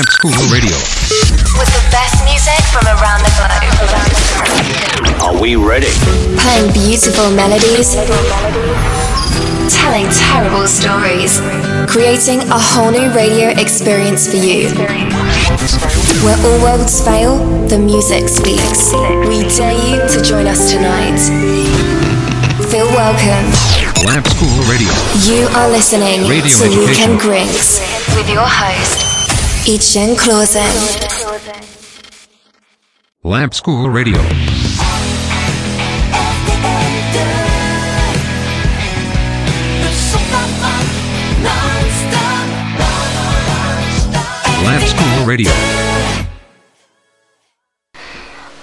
Lamp School Radio. With the best music from around the globe. Are we ready? Playing beautiful melodies. Telling terrible stories. Creating a whole new radio experience for you. Where all worlds fail, the music speaks. We dare you to join us tonight. Feel welcome. Lamp School Radio. You are listening Radio to education. Weekend Grinks with your host, Ichen Clausen. Lamp School Radio. Lamp School Radio.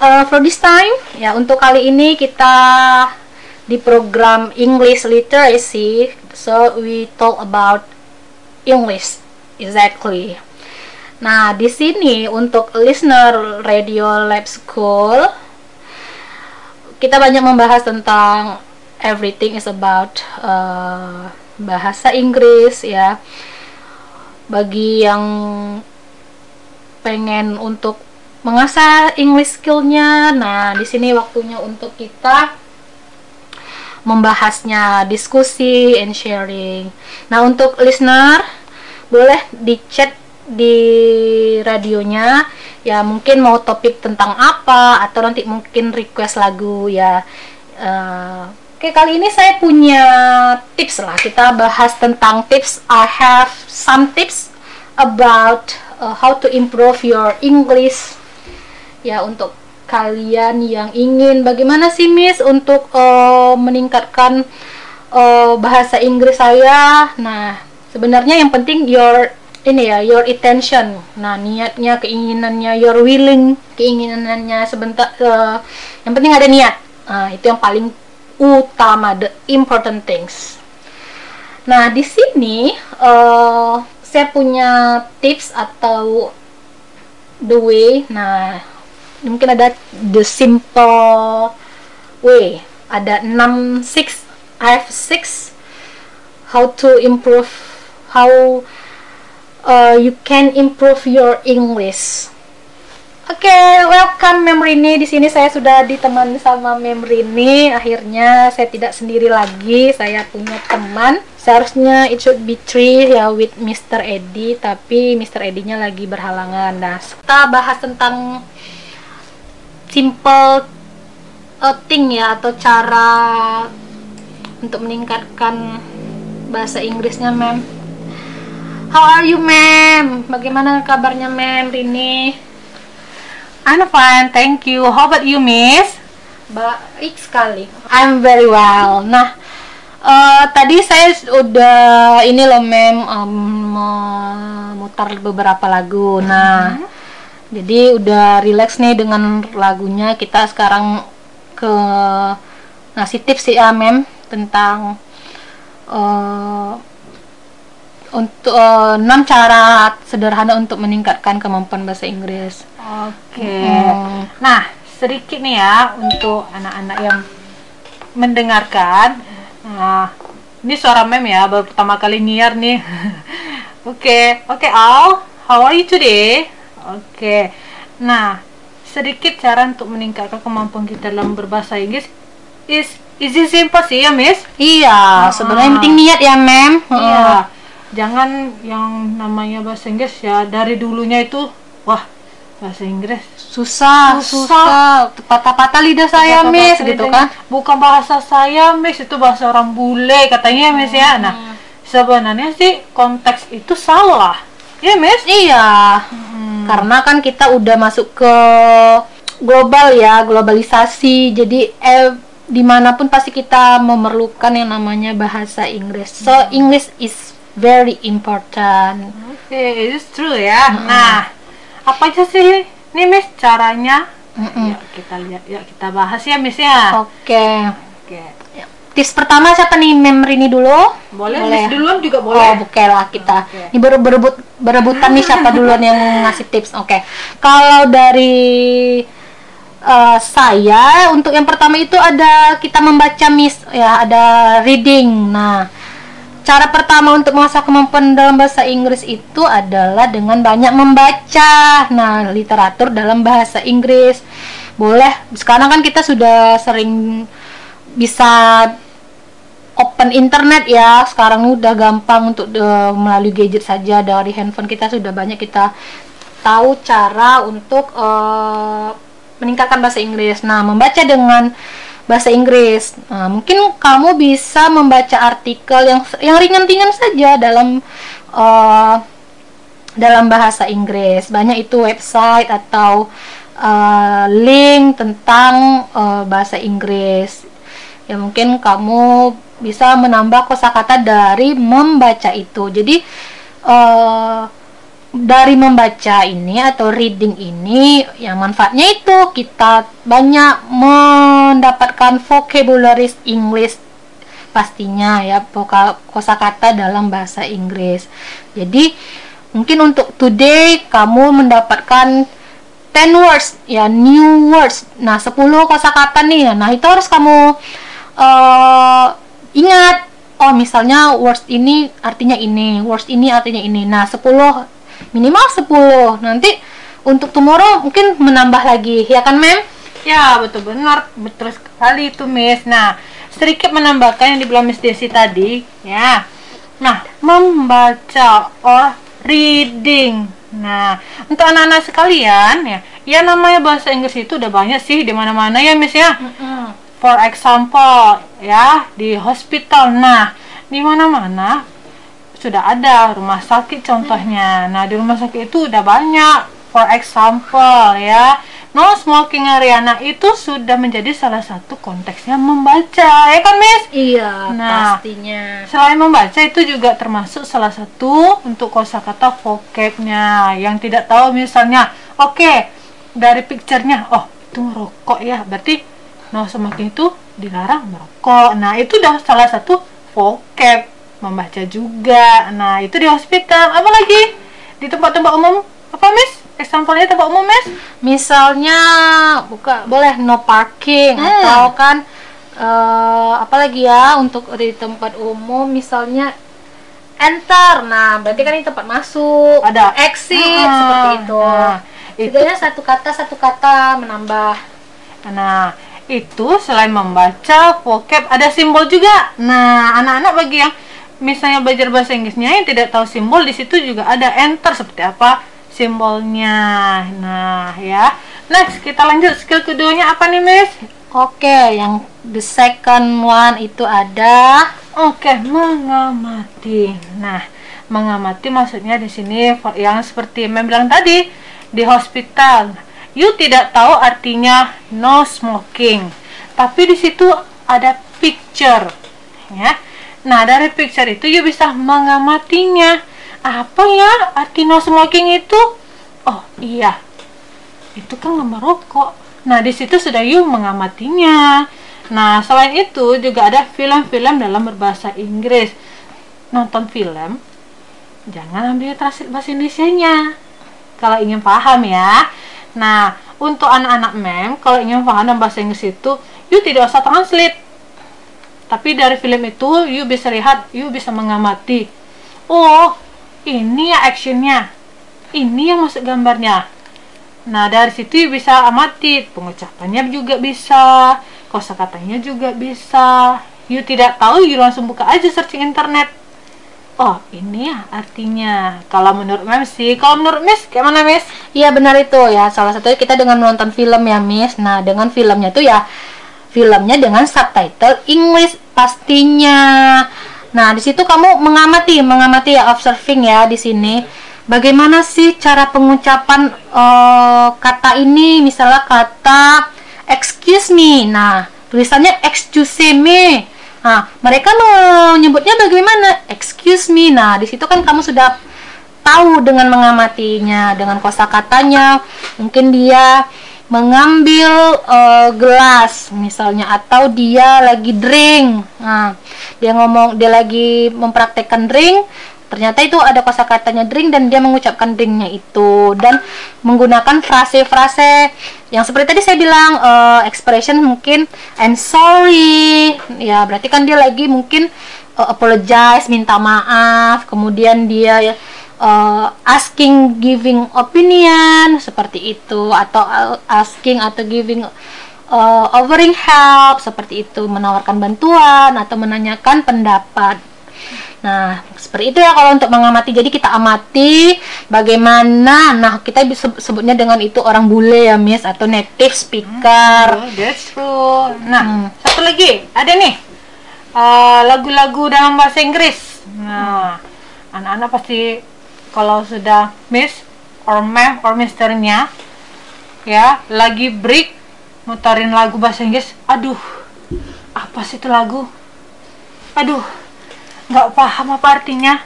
Uh, for this time, ya untuk kali ini kita di program English Literacy, so we talk about English exactly. Nah, di sini untuk listener Radio Lab School, kita banyak membahas tentang everything is about uh, bahasa Inggris ya. Bagi yang pengen untuk mengasah English skillnya. Nah, di sini waktunya untuk kita membahasnya, diskusi and sharing. Nah, untuk listener boleh di chat di radionya. Ya mungkin mau topik tentang apa atau nanti mungkin request lagu ya. Eh, Oke kali ini saya punya tips lah. Kita bahas tentang tips. I have some tips about uh, how to improve your English. Ya untuk kalian yang ingin bagaimana sih Miss untuk uh, meningkatkan uh, bahasa Inggris saya? Nah sebenarnya yang penting your ini ya your attention. Nah niatnya keinginannya your willing keinginannya sebentar uh, yang penting ada niat. Nah itu yang paling utama the important things. Nah di sini uh, saya punya tips atau the way. Nah mungkin ada the simple way. Ada 6 6 I have 6 how to improve how uh, you can improve your English Oke, welcome Mem Rini. Di sini saya sudah ditemani sama Mem Rini. Akhirnya saya tidak sendiri lagi. Saya punya teman. Seharusnya it should be three ya with Mr. Eddie, tapi Mr. Eddie-nya lagi berhalangan. Nah, kita bahas tentang simple uh, thing ya atau cara untuk meningkatkan bahasa Inggrisnya, Mem. How are you, Mem? Bagaimana kabarnya, Mem Rini? I'm fine, thank you. How about you, Miss? Baik sekali. I'm very well. Nah, eh, tadi saya udah ini loh, Mem, em, memutar beberapa lagu. Nah, jadi udah relax nih dengan lagunya. Kita sekarang ke ngasih tips sih ya, Mem, tentang eh, untuk eh, enam cara sederhana untuk meningkatkan kemampuan bahasa Inggris. Oke. Hmm. Nah, sedikit nih ya untuk anak-anak yang mendengarkan. Nah, ini suara mem ya, baru pertama kali nyiar nih. Oke, oke Al, how are you today? Oke. Nah, sedikit cara untuk meningkatkan kemampuan kita dalam berbahasa Inggris is is it simple sih ya, Miss? Iya, sebenarnya yang penting niat ya, Mem. Iya. Jangan yang namanya bahasa Inggris ya dari dulunya itu wah bahasa Inggris Susah, susah. Patah-patah lidah saya, Bahasa Miss, gitu itu kan. bukan bahasa saya miss itu bahasa orang bule katanya miss ya Hmm. nah sebenarnya sih konteks itu salah ya miss Iya. Karena kan kita udah masuk ke global ya, globalisasi. Jadi eh di mana pun pasti kita memerlukan yang namanya bahasa Inggris. So English is very important. oke itu true ya nah apa aja sih nih miss caranya Mm-mm. ya kita lihat ya kita bahas ya miss ya Oke. oke Tips pertama siapa nih Memri ini dulu? boleh, Boleh. miss duluan juga Oh, boleh oke lah kita. Oke. Ini baru berebut berebutan nih siapa duluan yang ngasih tips. Oke. Kalau dari eh, saya untuk yang pertama itu ada kita membaca miss ya ada reading. Nah, cara pertama untuk mengasah kemampuan dalam bahasa Inggris itu adalah dengan banyak membaca. Nah, literatur dalam bahasa Inggris. Boleh. Sekarang kan kita sudah sering bisa open internet ya. Sekarang udah gampang untuk eh, melalui gadget saja dari handphone kita sudah banyak kita tahu cara untuk eh, meningkatkan bahasa Inggris. Nah, membaca dengan bahasa Inggris. Nah, mungkin kamu bisa membaca artikel yang yang ringan-ringan saja dalam eh, dalam bahasa Inggris. Banyak itu website atau eh, link tentang eh, bahasa Inggris. Ya mungkin kamu bisa menambah kosakata dari membaca itu. Jadi eh dari membaca ini atau reading ini yang manfaatnya itu kita banyak mendapatkan vocabularies English pastinya ya kosakata dalam bahasa Inggris. Jadi mungkin untuk today kamu mendapatkan 10 words ya new words. Nah, 10 kosakata nih. Nah, itu harus kamu eh, ingat oh misalnya words ini artinya ini, words ini artinya ini. Nah, 10 minimal 10. Nanti untuk tomorrow mungkin menambah lagi, ya kan, Mem? Ya, betul benar. Betul sekali itu, Miss. Nah, sedikit menambahkan yang dibilang Miss Desi tadi, ya. Nah, membaca or reading. Nah, untuk anak-anak sekalian, ya, ya namanya bahasa Inggris itu udah banyak sih di mana-mana ya, Miss ya. For example, ya, di hospital. Nah, di mana-mana sudah ada rumah sakit contohnya. Nah, di rumah sakit itu udah banyak. For example, ya, no smoking area. Nah, itu sudah menjadi salah satu konteksnya membaca, ya kan, Miss? Iya, Nah. pastinya. Selain membaca itu juga termasuk salah satu untuk kosakata vocabnya yang tidak tahu misalnya, oke dari picture-nya, oh itu merokok ya, berarti no smoking itu dilarang merokok. Nah itu udah salah satu vocab membaca juga. Nah itu di hospital, apa lagi di tempat-tempat umum apa Miss? Example-nya tempat umum Miss? Misalnya buka boleh no parking Hmm. atau kan eh apalagi ya untuk di tempat umum misalnya enter. Nah, berarti kan ini tempat masuk, Ada. exit Ah, seperti itu. nah, itu- Setidaknya satu kata satu kata menambah. Nah, itu selain membaca vocab ada simbol juga. Nah, anak-anak bagi yang misalnya belajar bahasa Inggrisnya yang tidak tahu simbol di situ juga ada enter seperti apa simbolnya. Nah, ya. Next, kita lanjut skill keduanya apa nih, Miss? Oke, yang the second one itu ada Oke, mengamati. Nah, mengamati maksudnya di sini yang seperti Mem bilang tadi di hospital. You tidak tahu artinya no smoking, tapi di situ ada picture, ya. Nah, dari picture itu you bisa mengamatinya. Apa ya arti no smoking itu? Oh, iya. Itu kan gambar rokok. Nah, di situ sudah you mengamatinya. Nah, selain itu juga ada film-film dalam berbahasa Inggris. Nonton film, jangan ambil translate bahasa Indonesianya. Kalau ingin paham ya. Nah, untuk anak-anak mem, kalau ingin paham dalam bahasa Inggris itu, you tidak usah translate. Tapi dari film itu, you bisa lihat, you bisa mengamati. Oh, ini ya actionnya. Ini yang masuk gambarnya. Nah, dari situ bisa amati pengucapannya juga bisa, kosakatanya juga bisa. You tidak tahu, you langsung buka aja searching internet. Oh, ini ya artinya. Kalau menurut Mem sih, kalau menurut Miss, kayak mana Miss? Iya benar itu ya. Salah satunya kita dengan menonton film ya, Miss. Nah, dengan filmnya tuh ya filmnya dengan subtitle English pastinya. Nah, di situ kamu mengamati, mengamati ya observing ya di sini. Bagaimana sih cara pengucapan eh, kata ini? Misalnya kata excuse me. Nah, tulisannya excuse me. Nah, mereka menyebutnya bagaimana? Excuse me. Nah, di situ kan kamu sudah tahu dengan mengamatinya dengan kosakatanya mungkin dia mengambil eh, gelas misalnya atau dia lagi drink. Nah dia ngomong dia lagi mempraktekkan drink ternyata itu ada kosakatanya drink dan dia mengucapkan drinknya itu. Dan menggunakan frase-frase yang seperti tadi saya bilang eh, expression mungkin I'm sorry. Ya berarti kan dia lagi mungkin uh, apologize, minta maaf, kemudian dia uh, asking giving opinion seperti itu atau uh, asking atau giving uh, offering help seperti itu, menawarkan bantuan atau menanyakan pendapat. Nah, seperti itu ya kalau untuk mengamati. Jadi kita amati bagaimana nah kita bisa sebutnya dengan itu orang bule ya, Miss atau native speaker. Oh, that's true. Nah, satu lagi ada nih uh, lagu-lagu dalam bahasa Inggris. Nah, anak-anak pasti kalau sudah miss or ma'am or misternya ya lagi break muterin lagu bahasa Inggris. Aduh, apa sih itu lagu? Aduh, nggak paham apa artinya.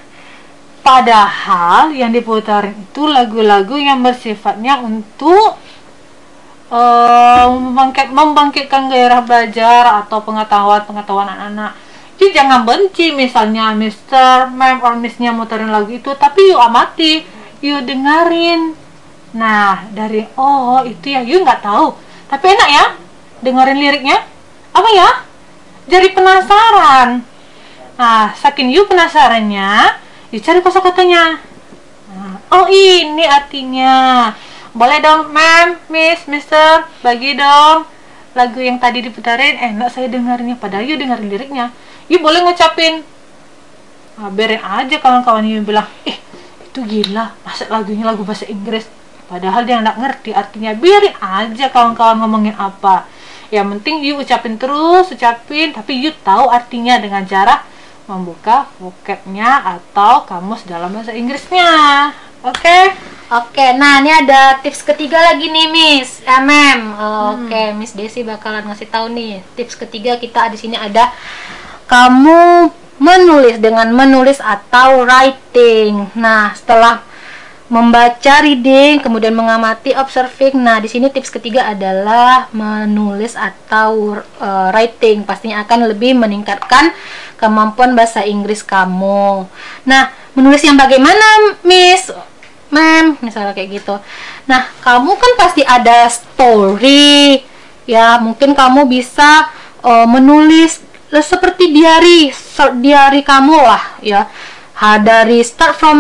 Padahal yang diputarin itu lagu-lagu yang bersifatnya untuk eh, membangkit, membangkitkan gairah belajar atau pengetahuan-pengetahuan anak-anak. Jadi jangan benci misalnya Mr. Ma'am or Miss-nya muterin lagu itu, tapi yuk amati, yuk dengerin. Nah, dari oh itu ya, yuk nggak tahu. Tapi enak ya, dengerin liriknya. Apa ya? Jadi penasaran. Nah, saking you penasarannya, you cari kosakatanya. Nah, oh ini artinya. Boleh dong, ma'am, miss, mister, bagi dong lagu yang tadi diputarin enak saya dengarnya padahal you dengerin liriknya you boleh ngucapin. Nah, biarin aja kawan-kawan you bilang eh itu gila masa lagunya lagu bahasa Inggris. Padahal dia nggak ngerti artinya. Biarin aja kawan-kawan ngomongin apa. Yang penting you ucapin terus ucapin tapi you tahu artinya dengan cara membuka vocabnya atau kamus dalam bahasa Inggrisnya. Oke? Oke, nah ini ada tips ketiga lagi nih, Miss MM. Oke, Miss Desi bakalan ngasih tahu nih. Tips ketiga kita di sini ada kamu menulis dengan menulis atau writing. Nah, setelah membaca reading, kemudian mengamati observing. Nah, di sini tips ketiga adalah menulis atau uh, writing. Pastinya akan lebih meningkatkan kemampuan bahasa Inggris kamu. Nah, menulis yang bagaimana, Miss? Mem, misalnya kayak gitu. Nah, kamu kan pasti ada story, ya. Mungkin kamu bisa uh, menulis seperti diary, diary kamu lah, ya. Ha, dari start from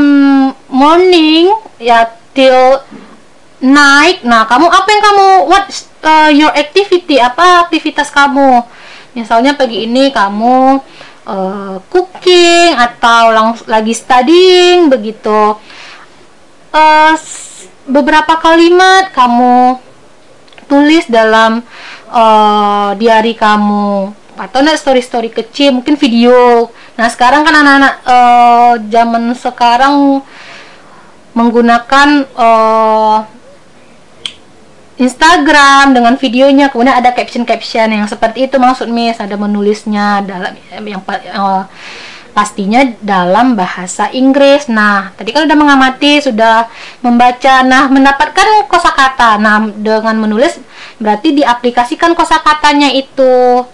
morning ya till night. Nah, kamu apa yang kamu what uh, your activity? Apa aktivitas kamu? Misalnya pagi ini kamu uh, cooking atau lang- lagi studying begitu uh, beberapa kalimat kamu tulis dalam uh, diary kamu atau enggak story-story kecil mungkin video nah sekarang kan anak-anak uh, zaman sekarang menggunakan uh, Instagram dengan videonya kemudian ada caption-caption yang seperti itu maksud Miss ada menulisnya dalam yang uh, pastinya dalam bahasa Inggris. Nah, tadi kan sudah mengamati, sudah membaca, nah mendapatkan kosakata. Nah, dengan menulis berarti diaplikasikan kosakatanya itu.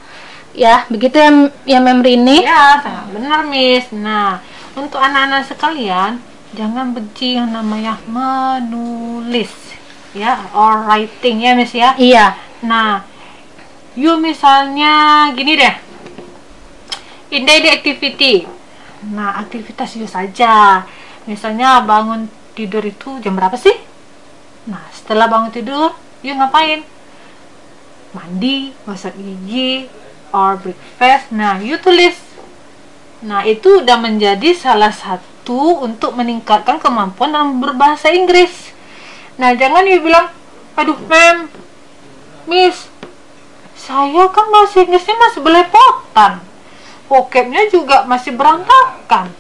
Ya, begitu ya, ya Mem Rini? Ya, sangat benar, Miss. Nah, untuk anak-anak sekalian, jangan benci yang namanya menulis, ya, or writing ya, Miss ya. Iya. Nah, you misalnya gini deh, in daily activity. Nah, aktivitas you saja. Misalnya bangun tidur itu jam berapa sih? Nah, setelah bangun tidur, you ngapain? Mandi, masak gigi, or breakfast. Nah, you tulis. Nah, itu udah menjadi salah satu untuk meningkatkan kemampuan dalam berbahasa Inggris. Nah, jangan you bilang, aduh, mem, miss, saya kan bahasa Inggrisnya masih belepotan vocabnya juga masih berantakan.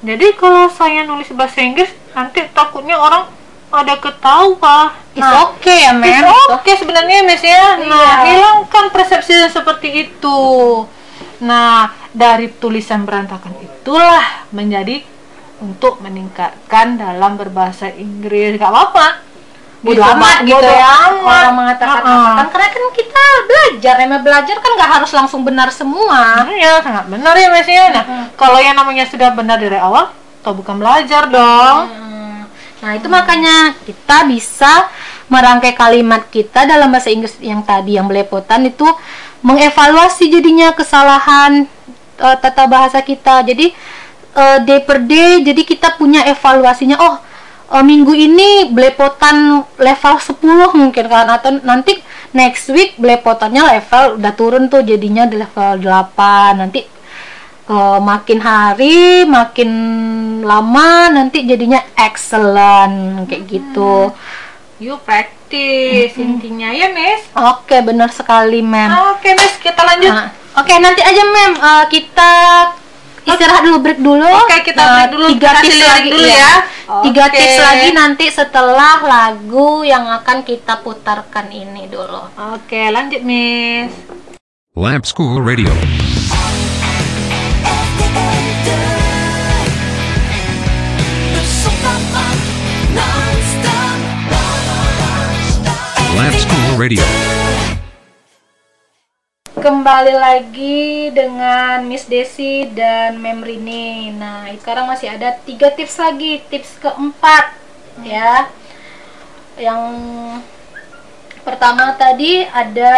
Jadi kalau saya nulis bahasa Inggris nanti takutnya orang ada ketawa. It's okay ya, Mem. It's okay sebenarnya Miss ya. Nah, Iya. hilangkan persepsi yang seperti itu. Nah, dari tulisan berantakan itulah menjadi untuk meningkatkan dalam berbahasa Inggris. Gak apa-apa. Bodo Bisa amat ma- gitu ya. amat. Orang mengatakan apa kan karena kan kita belajar, namanya belajar kan nggak harus langsung benar semua. Iya, sangat benar ya Miss ya. Nah, kalau yang namanya sudah benar dari awal, atau bukan belajar dong. Hmm. Nah, itu makanya kita bisa merangkai kalimat kita dalam bahasa Inggris yang tadi yang belepotan itu mengevaluasi jadinya kesalahan eh, tata bahasa kita. Jadi eh, day per day jadi kita punya evaluasinya. Oh, eh, minggu ini belepotan level 10 mungkin kan atau nanti next week belepotannya level udah turun tuh jadinya di level 8. Nanti eh, makin hari makin lama nanti jadinya excellent kayak gitu. You practice intinya ya, Miss. Oke, benar sekali, Mem. Oke, Miss, kita lanjut. Nah, Oke, nanti aja, Mem. Eh, kita istirahat dulu, break dulu. Oke, kita Nah, break dulu. Tiga Kasih tips lagi dulu iya. ya. Tiga Oke. tips lagi nanti setelah lagu yang akan kita putarkan ini dulu. Oke, lanjut, Miss. Lamp School Radio. Lamp School Radio. Kembali lagi dengan Miss Desi dan Mem Rini. Nah, sekarang masih ada tiga tips lagi. Tips keempat, ya. Yang pertama tadi ada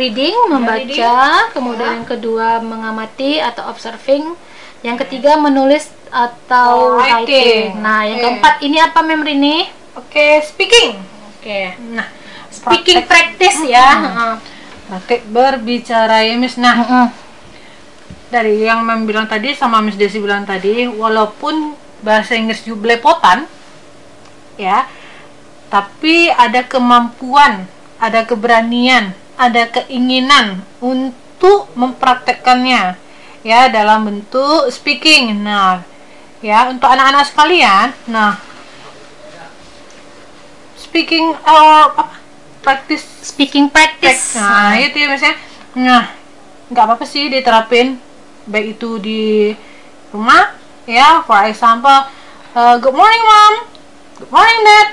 reading, membaca. Kemudian yang kedua mengamati atau observing. Yang ketiga menulis atau Oh, writing. writing. Nah, yang keempat ini apa Mem Rini? Oke, speaking. Oke. Nah, Speaking praktek- practice ya. Heeh. praktek berbicara ya, Miss. Nah, dari yang Mem bilang tadi sama Miss Desi bilang tadi, walaupun bahasa Inggris you belepotan, ya, tapi ada kemampuan, ada keberanian, ada keinginan untuk mempraktekkannya, ya, dalam bentuk speaking. Nah, ya, untuk anak-anak sekalian, nah, speaking uh, apa? practice Speaking practice. Nah, itu ya misalnya. Nah, nggak apa-apa sih diterapin baik itu di rumah ya, for example, uh, good morning mom, good morning dad.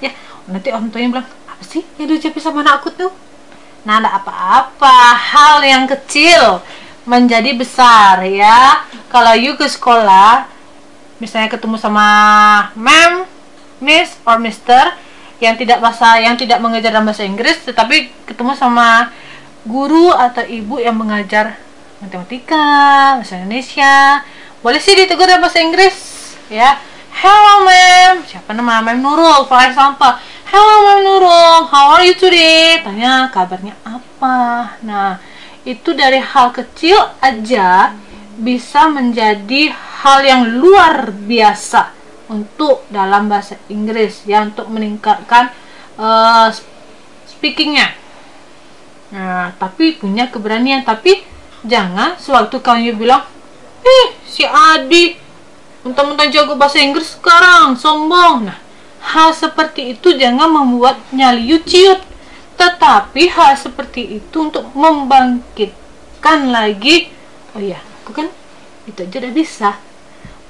Ya, nanti orang tuanya bilang, apa sih yang diucapin sama anak aku tuh? Nah, ada apa-apa, hal yang kecil menjadi besar ya. Kalau you ke sekolah, misalnya ketemu sama ma'am, miss, or mister, yang tidak bahasa yang tidak mengajar dalam bahasa Inggris tetapi ketemu sama guru atau ibu yang mengajar matematika bahasa Indonesia. Boleh sih ditegur dalam bahasa Inggris ya. Hello ma'am. Siapa nama ma'am Nurul? For example hello ma'am Nurul. How are you today? Tanya kabarnya apa? Nah itu dari hal kecil aja bisa menjadi hal yang luar biasa untuk dalam bahasa Inggris ya untuk meningkatkan uh, speakingnya. Nah, tapi punya keberanian tapi jangan sewaktu kamu bilang, "Eh, si Adi mentang-mentang jago bahasa Inggris sekarang, sombong." Nah, hal seperti itu jangan membuat nyali ciut. Tetapi hal seperti itu untuk membangkitkan lagi, oh iya, aku kan itu aja udah bisa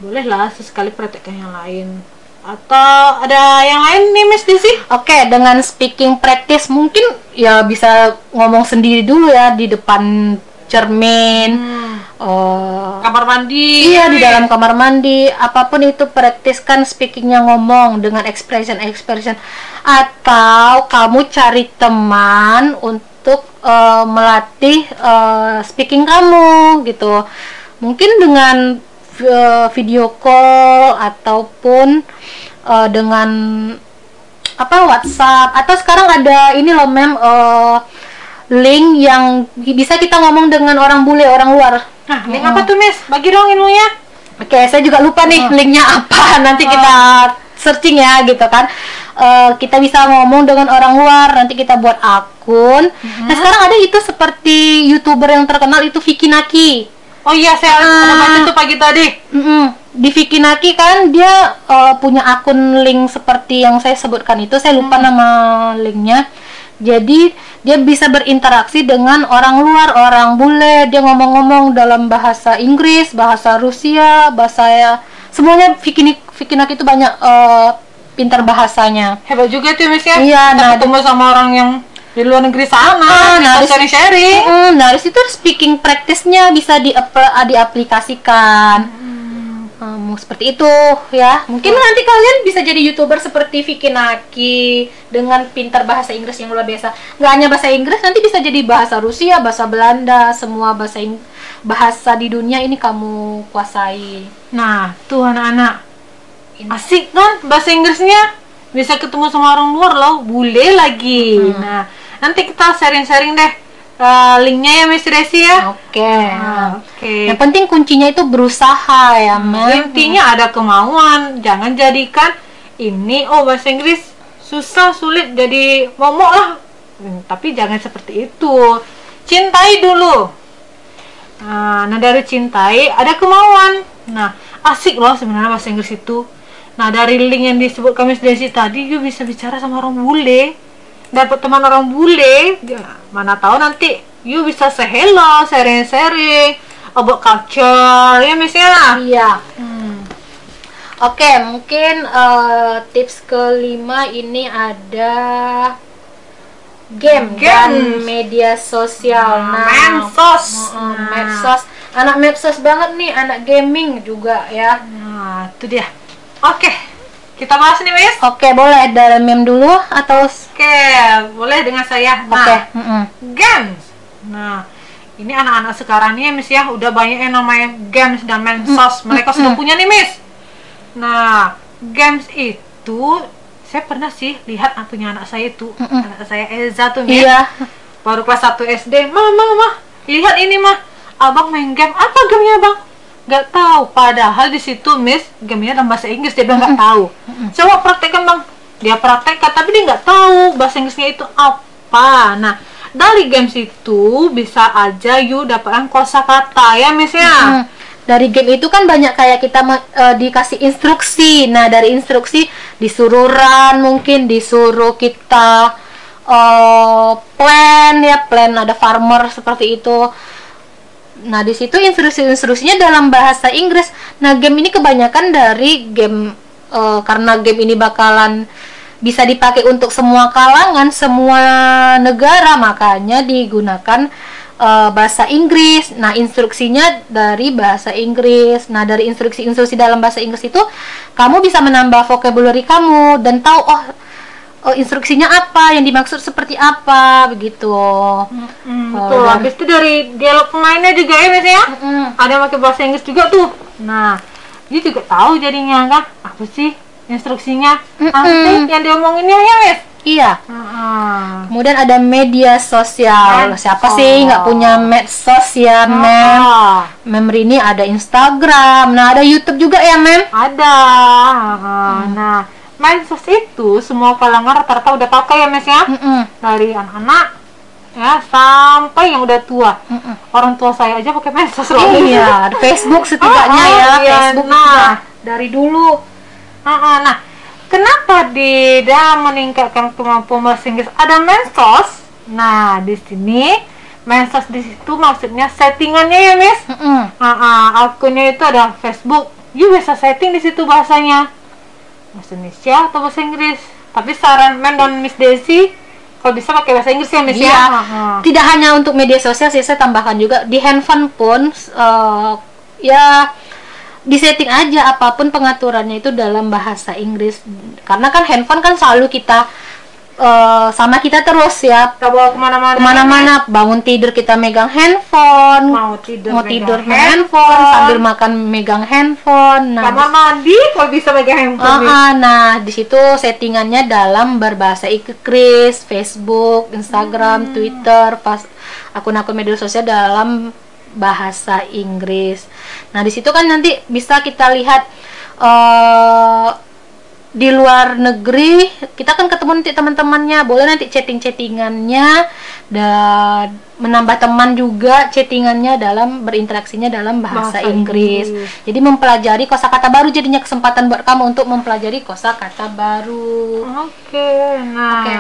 bolehlah sesekali praktekkan yang lain. Atau ada yang lain nih Miss Desi? Oke, dengan speaking practice mungkin ya bisa ngomong sendiri dulu ya di depan cermin. eh, kamar mandi. iya di dalam kamar mandi, apa pun itu praktiskan speakingnya ngomong dengan expression expression atau kamu cari teman untuk eh, melatih eh, speaking kamu gitu. Mungkin dengan video call ataupun eh, dengan apa WhatsApp. Atau sekarang ada ini loh mem eh, link yang bisa kita ngomong dengan orang bule orang luar. Nah link apa tuh Miss? Bagi dong ilmunya. Oke saya juga lupa nih linknya apa. Nanti kita searching ya gitu kan. Eh, kita bisa ngomong dengan orang luar. Nanti kita buat akun. Nah sekarang ada itu seperti youtuber yang terkenal itu Vicky Naki oh iya saya ada baca tuh pagi tadi Mm-mm. Di Vikinaki kan dia eh, punya akun link seperti yang saya sebutkan itu, saya lupa nama linknya. Jadi dia bisa berinteraksi dengan orang luar, orang bule. Dia ngomong-ngomong dalam bahasa Inggris, bahasa Rusia, bahasa semuanya Vikinik Vikinaki itu banyak eh, pintar bahasanya. hebat juga tuh Miss ya Iya, Kita nah, ketemu sama orang yang di luar negeri sana Ah, nah, di- sharing sharing Mm, nah, dari situ speaking practice-nya bisa di diaplikasikan. Um, seperti itu ya. Mungkin nanti kalian bisa jadi youtuber seperti Vicky Naki dengan pintar bahasa Inggris yang luar biasa. Nggak hanya bahasa Inggris, nanti bisa jadi bahasa Rusia, bahasa Belanda, semua bahasa Ing- bahasa di dunia ini kamu kuasai. Nah, tuh anak-anak. Asik kan bahasa Inggrisnya? Bisa ketemu sama orang luar loh, bule lagi. Nah, nanti kita sharing-sharing deh eh, linknya ya Miss Desi ya. Oke. Ah, Oke. Yang penting kuncinya itu berusaha ya, Mem. Intinya ada kemauan, jangan jadikan ini oh bahasa Inggris susah sulit jadi momok lah. Hmm, tapi jangan seperti itu. Cintai dulu. Nah, nah dari cintai ada kemauan. Nah, asik loh sebenarnya bahasa Inggris itu. Nah, dari link yang disebut kami Desi tadi, you bisa bicara sama orang bule. Dapat teman orang bule, ya, mana tahu nanti you bisa say hello, sharing-sharing about culture, ya Miss ya? Iya. Hmm. Oke, mungkin eh, tips kelima ini ada game dan Games. media sosial. Nah, medsos. mm-mm, Nah. medsos. Anak medsos banget nih, anak gaming juga ya. Nah, itu dia. Oke, kita bahas nih, Miss. Oke, boleh dari meme dulu atau Oke, boleh dengan saya. Nah, Oke, mm-mm. games. Nah, ini anak-anak sekarang nih, Miss ya, udah banyak yang namanya games dan mensos. Mereka sudah punya nih, Miss. Nah, games itu saya pernah sih lihat punya anak saya itu, anak saya Elza tuh, Miss. Iya. Baru kelas 1 SD. Mama, mama, lihat ini, mah. Abang main game. Apa gamenya, Bang? Gak tahu. Padahal di situ, Miss, gamenya dalam bahasa Inggris. Dia bilang nggak tahu. Coba praktekkan, Bang. Dia praktekkan, tapi dia nggak tahu bahasa Inggrisnya itu apa. Nah, dari games itu bisa aja you dapatkan kosakata ya, Miss ya. Hmm. Dari game itu kan banyak kayak kita eh, dikasih instruksi. Nah, dari instruksi disuruh run, mungkin disuruh kita eh, plan ya, plan ada farmer seperti itu. Nah, di situ instruksi-instruksinya dalam bahasa Inggris. Nah, game ini kebanyakan dari game eh, karena game ini bakalan bisa dipakai untuk semua kalangan, semua negara, makanya digunakan eh, bahasa Inggris. Nah, instruksinya dari bahasa Inggris. Nah, dari instruksi-instruksi dalam bahasa Inggris itu kamu bisa menambah vocabulary kamu dan tahu oh oh, instruksinya apa, yang dimaksud seperti apa, begitu. Hmm, Oh, betul. dan- Habis itu dari dialog pemainnya juga ya, Miss ya. Mm. Ada yang pakai bahasa Inggris juga tuh. Nah, dia juga tahu jadinya kan apa sih instruksinya? Apa sih yang diomonginnya ya, Miss? Iya. Heeh. Kemudian ada media sosial. Medsos. Siapa sih nggak punya medsos ya, Mem? Ah, Member ini ada Instagram. Nah, ada YouTube juga ya, Mem? ada. Ah, Nah, medsos itu semua kalangan rata-rata udah pakai ya, Miss ya. Mm-mm. Dari anak-anak ya sampai yang udah tua. Mm-mm. Orang tua saya aja pakai medsos loh. Iya, Facebook setidaknya Oh, oh, ya. iya. Facebook Nah. dari dulu. Ah, ah, nah, kenapa di dalam meningkatkan kemampuan bahasa Inggris ada mensos? Nah, di sini mensos di situ maksudnya settingannya ya, Miss. Ah, ah, akunnya itu ada Facebook. You bisa setting di situ bahasanya. Bahasa Indonesia atau bahasa Inggris. Tapi saran Men dan Miss Desi kalau bisa pakai bahasa Inggris ya, Miss Iya. ya. Ah. Tidak hanya untuk media sosial sih, saya tambahkan juga di handphone pun eh, ya disetting aja apa pun pengaturannya itu dalam bahasa Inggris. Karena kan handphone kan selalu kita eh, sama kita terus ya. Kita bawa ke mana-mana. Ke mana-mana bangun tidur kita megang handphone, Mau tidur, mau megang tidur main handphone. handphone, sambil makan megang handphone. Nah, Kamar mandi kalau bisa pakai handphone. Ah, Miss. ah, nah di situ settingannya dalam berbahasa Inggris, Facebook, Instagram, Twitter, pas akun-akun media sosial dalam bahasa Inggris. Nah di situ kan nanti bisa kita lihat eh di luar negeri kita kan ketemu nanti teman-temannya boleh nanti chatting-chattingannya dan menambah teman juga chattingannya dalam berinteraksinya dalam bahasa, Bahasa Inggris. Inggris. Jadi mempelajari kosakata baru jadinya kesempatan buat kamu untuk mempelajari kosakata baru. Oke, nah Oke.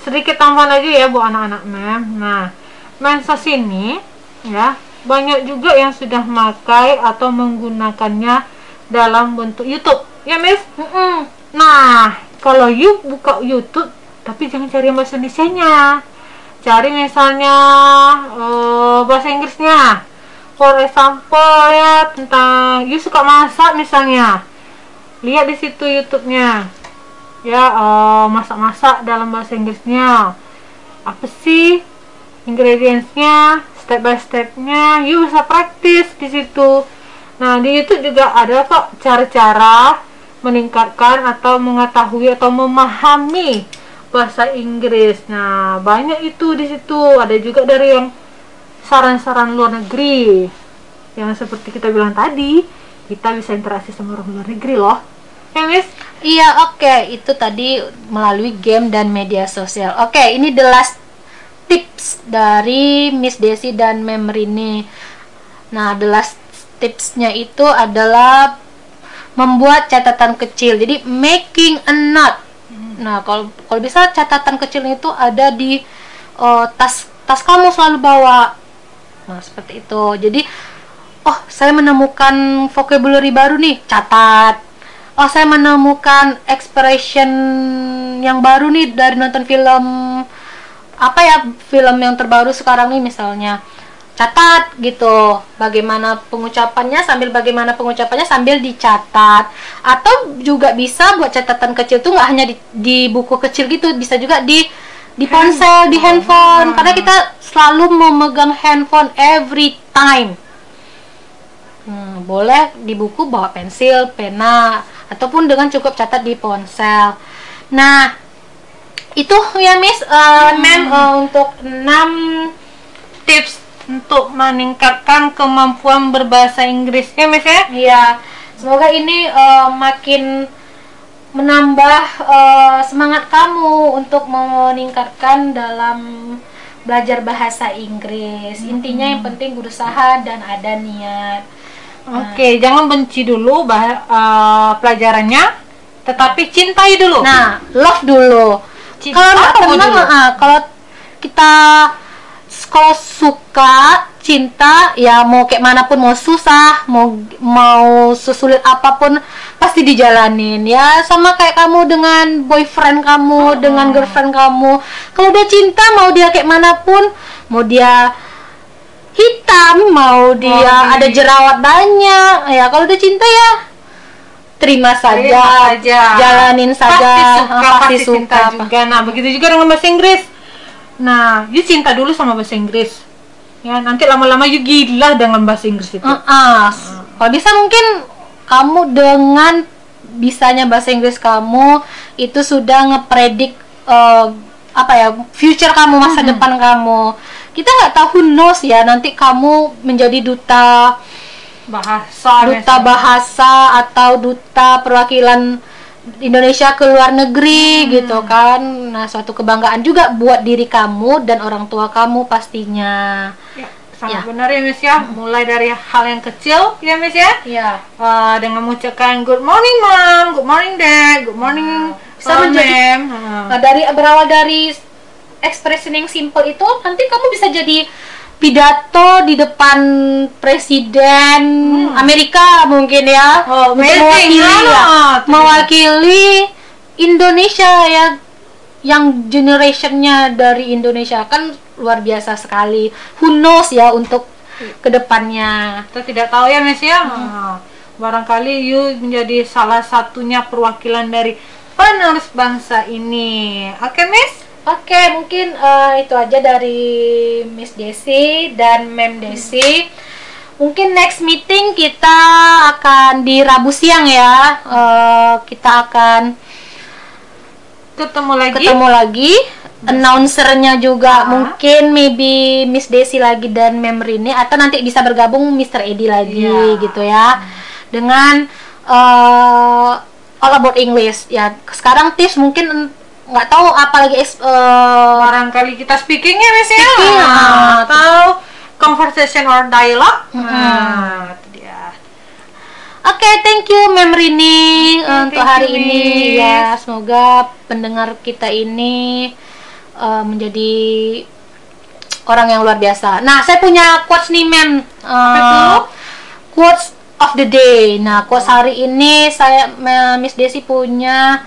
sedikit tambahan lagi ya buat anak-anak mem. Nah, mensos ini ya banyak juga yang sudah makai atau menggunakannya dalam bentuk YouTube, ya Miss. Mm-mm. Nah, kalau you buka YouTube, tapi jangan cari bahasa Indonesia-nya. Cari misalnya eh, bahasa Inggrisnya. for example ya tentang you suka masak misalnya lihat di situ YouTube-nya ya eh, masak-masak dalam bahasa Inggrisnya apa sih ingredientsnya step by stepnya you bisa praktis di situ. Nah di YouTube juga ada kok cara-cara meningkatkan atau mengetahui atau memahami bahasa Inggris. Nah banyak itu di situ. Ada juga dari yang saran-saran luar negeri. Yang seperti kita bilang tadi kita bisa interaksi sama orang luar negeri loh. Ya Miss? Iya, oke. Itu tadi melalui game dan media sosial. Oke, ini the last tips dari Miss Desi dan Memrini. Nah, the last tipsnya itu adalah membuat catatan kecil. Jadi making a note. Nah, kalau kalau bisa catatan kecil itu ada di eh, tas tas kamu selalu bawa. Nah, seperti itu. Jadi, oh, saya menemukan vocabulary baru nih, catat. Oh, saya menemukan expression yang baru nih dari nonton film apa ya film yang terbaru sekarang nih misalnya catat gitu. Bagaimana pengucapannya sambil bagaimana pengucapannya sambil dicatat. Atau juga bisa buat catatan kecil tuh nggak hanya di, di buku kecil gitu bisa juga di di ponsel di handphone. Karena kita selalu memegang handphone every time. Hmm, boleh di buku bawa pensil, pena, ataupun dengan cukup catat di ponsel. Nah, itu ya Miss, eh, Mem eh, untuk 6 tips untuk meningkatkan kemampuan berbahasa Inggris ya Miss ya Iya, semoga ini eh, makin menambah eh, semangat kamu untuk meningkatkan dalam belajar bahasa Inggris. Intinya yang penting berusaha dan ada niat. Oke, jangan benci dulu bah- eh, pelajarannya, tetapi cintai dulu. Nah, love dulu. Kalau nggak tenang, ah, kalau kita kalau suka cinta ya mau kayak mana pun mau susah mau mau sesulit apa pun pasti dijalanin ya. Sama kayak kamu dengan boyfriend kamu dengan girlfriend kamu. Kalau udah cinta mau dia kayak mana pun mau dia hitam mau dia Mau ada di- jerawat banyak ya. Kalau udah cinta ya terima saja, Terima saja. jalanin saja Pasti suka, Ah, pasti, cinta juga. Nah, begitu juga dengan bahasa Inggris. Nah, you cinta dulu sama bahasa Inggris. Ya, nanti lama-lama you gila dengan bahasa Inggris itu. Heeh. Kalau bisa mungkin kamu dengan bisanya bahasa Inggris kamu itu sudah ngepredik eh, apa ya future kamu masa depan kamu. Kita nggak tahu who knows ya nanti kamu menjadi duta Bahasa duta bahasa atau duta perwakilan Indonesia ke luar negeri gitu kan. Nah, suatu kebanggaan juga buat diri kamu dan orang tua kamu pastinya. Ya, sangat Ya. benar ya, Miss ya. Mulai dari hal yang kecil, ya, Miss ya. Iya. Eh, dengan mengucapkan good morning mom, good morning dad, good morning Bisa uh, menjadi-. Heeh. Nah, dari berawal dari expression yang simple itu nanti kamu bisa jadi pidato di depan presiden Amerika mungkin ya Hmm. Oh, mewakili, ya, mewakili Indonesia ya yang generationnya dari Indonesia kan luar biasa sekali who knows ya untuk ke depannya Kita tidak tahu ya, Miss ya. Hmm. Nah, barangkali you menjadi salah satunya perwakilan dari penerus bangsa ini. Oke, Miss? Oke, mungkin eh, itu aja dari Miss Desi dan Mem Desi. Mungkin next meeting kita akan di Rabu siang ya. Eh, kita akan Ketemu lagi. ketemu lagi. Announcernya juga Ah. mungkin maybe Miss Desi lagi dan Mem Rini atau nanti bisa bergabung Mr. Edi lagi Iya. gitu ya. Dengan eh, All About English ya. Sekarang tips mungkin nggak tahu apalagi eks- eh, barangkali kita speakingnya Miss ya. Speaking, Nah, ah. atau conversation or dialogue. Nah, itu dia. Oke, thank you Mem Rini Oke, untuk hari you, ini Miss. ya. Semoga pendengar kita ini uh, menjadi orang yang luar biasa. Nah, saya punya quotes nih Mem. Uh, itu? Quotes of the day. Nah, quotes hari ini saya Miss Desi punya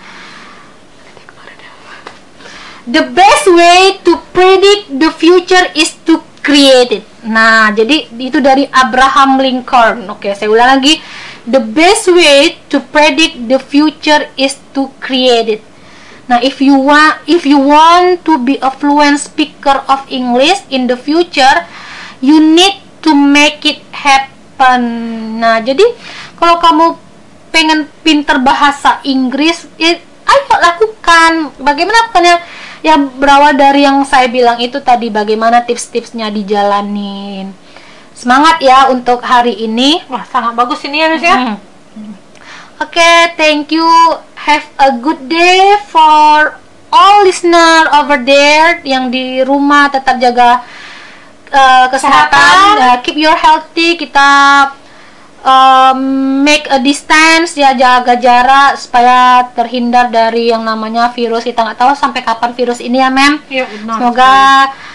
The best way to predict the future is to create it. Nah, jadi itu dari Abraham Lincoln. Oke, saya ulang lagi. The best way to predict the future is to create it. Nah, if you want if you want to be a fluent speaker of English in the future, you need to make it happen. Nah, jadi kalau kamu pengen pinter bahasa Inggris, ya, ayo lakukan. Bagaimana lakukannya? Ya berawal dari yang saya bilang itu tadi bagaimana tips-tipsnya dijalanin. Semangat ya untuk hari ini. Wah, sangat bagus ini ya, Miss ya. Hmm. Oke, thank you. Have a good day for all listener over there yang di rumah tetap jaga uh, kesehatan. Kesehatan. Uh, keep your healthy. Kita um, make a distance ya jaga jarak supaya terhindar dari yang namanya virus. Kita nggak tahu sampai kapan virus ini ya, Mem. Iya, benar Semoga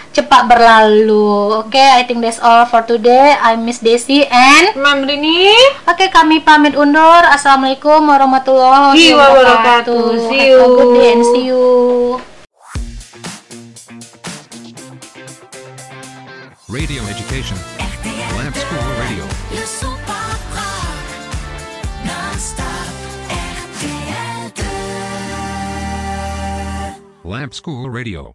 cepat berlalu. Oke, I think that's all for today. I'm Miss Desi and Mem Rini. Oke, kami pamit undur. Assalamualaikum warahmatullahi Wabarakatuh. See Have a good day you. and see you. Radio education. Lamp School Radio. Lamp School Radio.